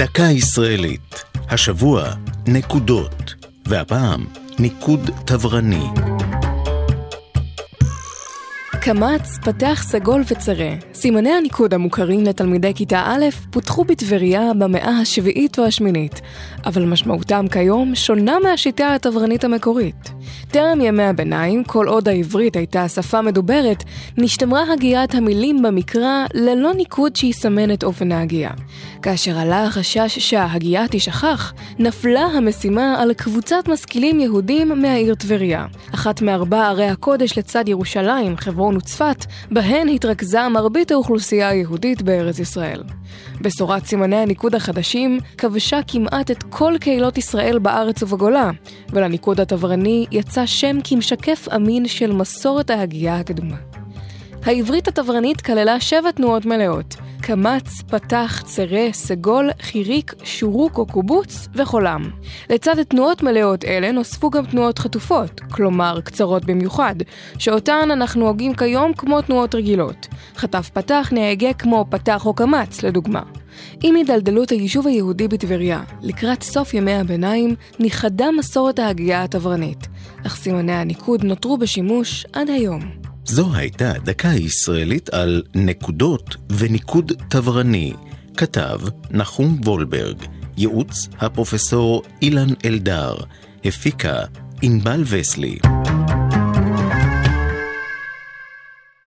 דקה ישראלית. השבוע נקודות, והפעם ניקוד תברני. קמץ, פתח סגול וצרה. סימני הניקוד המוכרים לתלמידי כיתה א' פותחו בטבריה במאה השביעית או השמינית, אבל משמעותם כיום שונה מהשיטה התברנית המקורית. טרם ימי הביניים, כל עוד העברית הייתה שפה מדוברת, נשתמרה הגיית המילים במקרא ללא ניקוד שיסמן את אופן ההגייה. כאשר עלה החשש שההגייה תשכח, נפלה המשימה על קבוצת משכילים יהודים מהעיר טבריה, אחת מארבע ערי הקודש לצד ירושלים, חברון וצפת, בהן התרכזה מרבית האוכלוסייה היהודית בארץ ישראל. בשורת סימני הניקוד החדשים כבשה כמעט את כל קהילות ישראל בארץ ובגולה, ולניקוד התברני יצא שם כמשקף אמין של מסורת ההגייה הקדומה. העברית התברנית כללה שבע תנועות מלאות, קמץ, פתח, צרה, סגול, חיריק, שורוק או קובוץ וחולם. לצד תנועות מלאות אלה נוספו גם תנועות חטופות, כלומר קצרות במיוחד, שאותן אנחנו הוגים כיום כמו תנועות רגילות. חטף פתח נהגה כמו פתח או קמץ, לדוגמה. עם הידלדלות היישוב היהודי בטבריה, לקראת סוף ימי הביניים, נכחדה מסורת ההגייה התברנית, אך סימני הניקוד נותרו בשימוש עד היום. זו הייתה דקה ישראלית על נקודות וניקוד תברני. כתב נחום וולברג, ייעוץ הפרופסור אילן אלדר, הפיקה ענבל וסלי.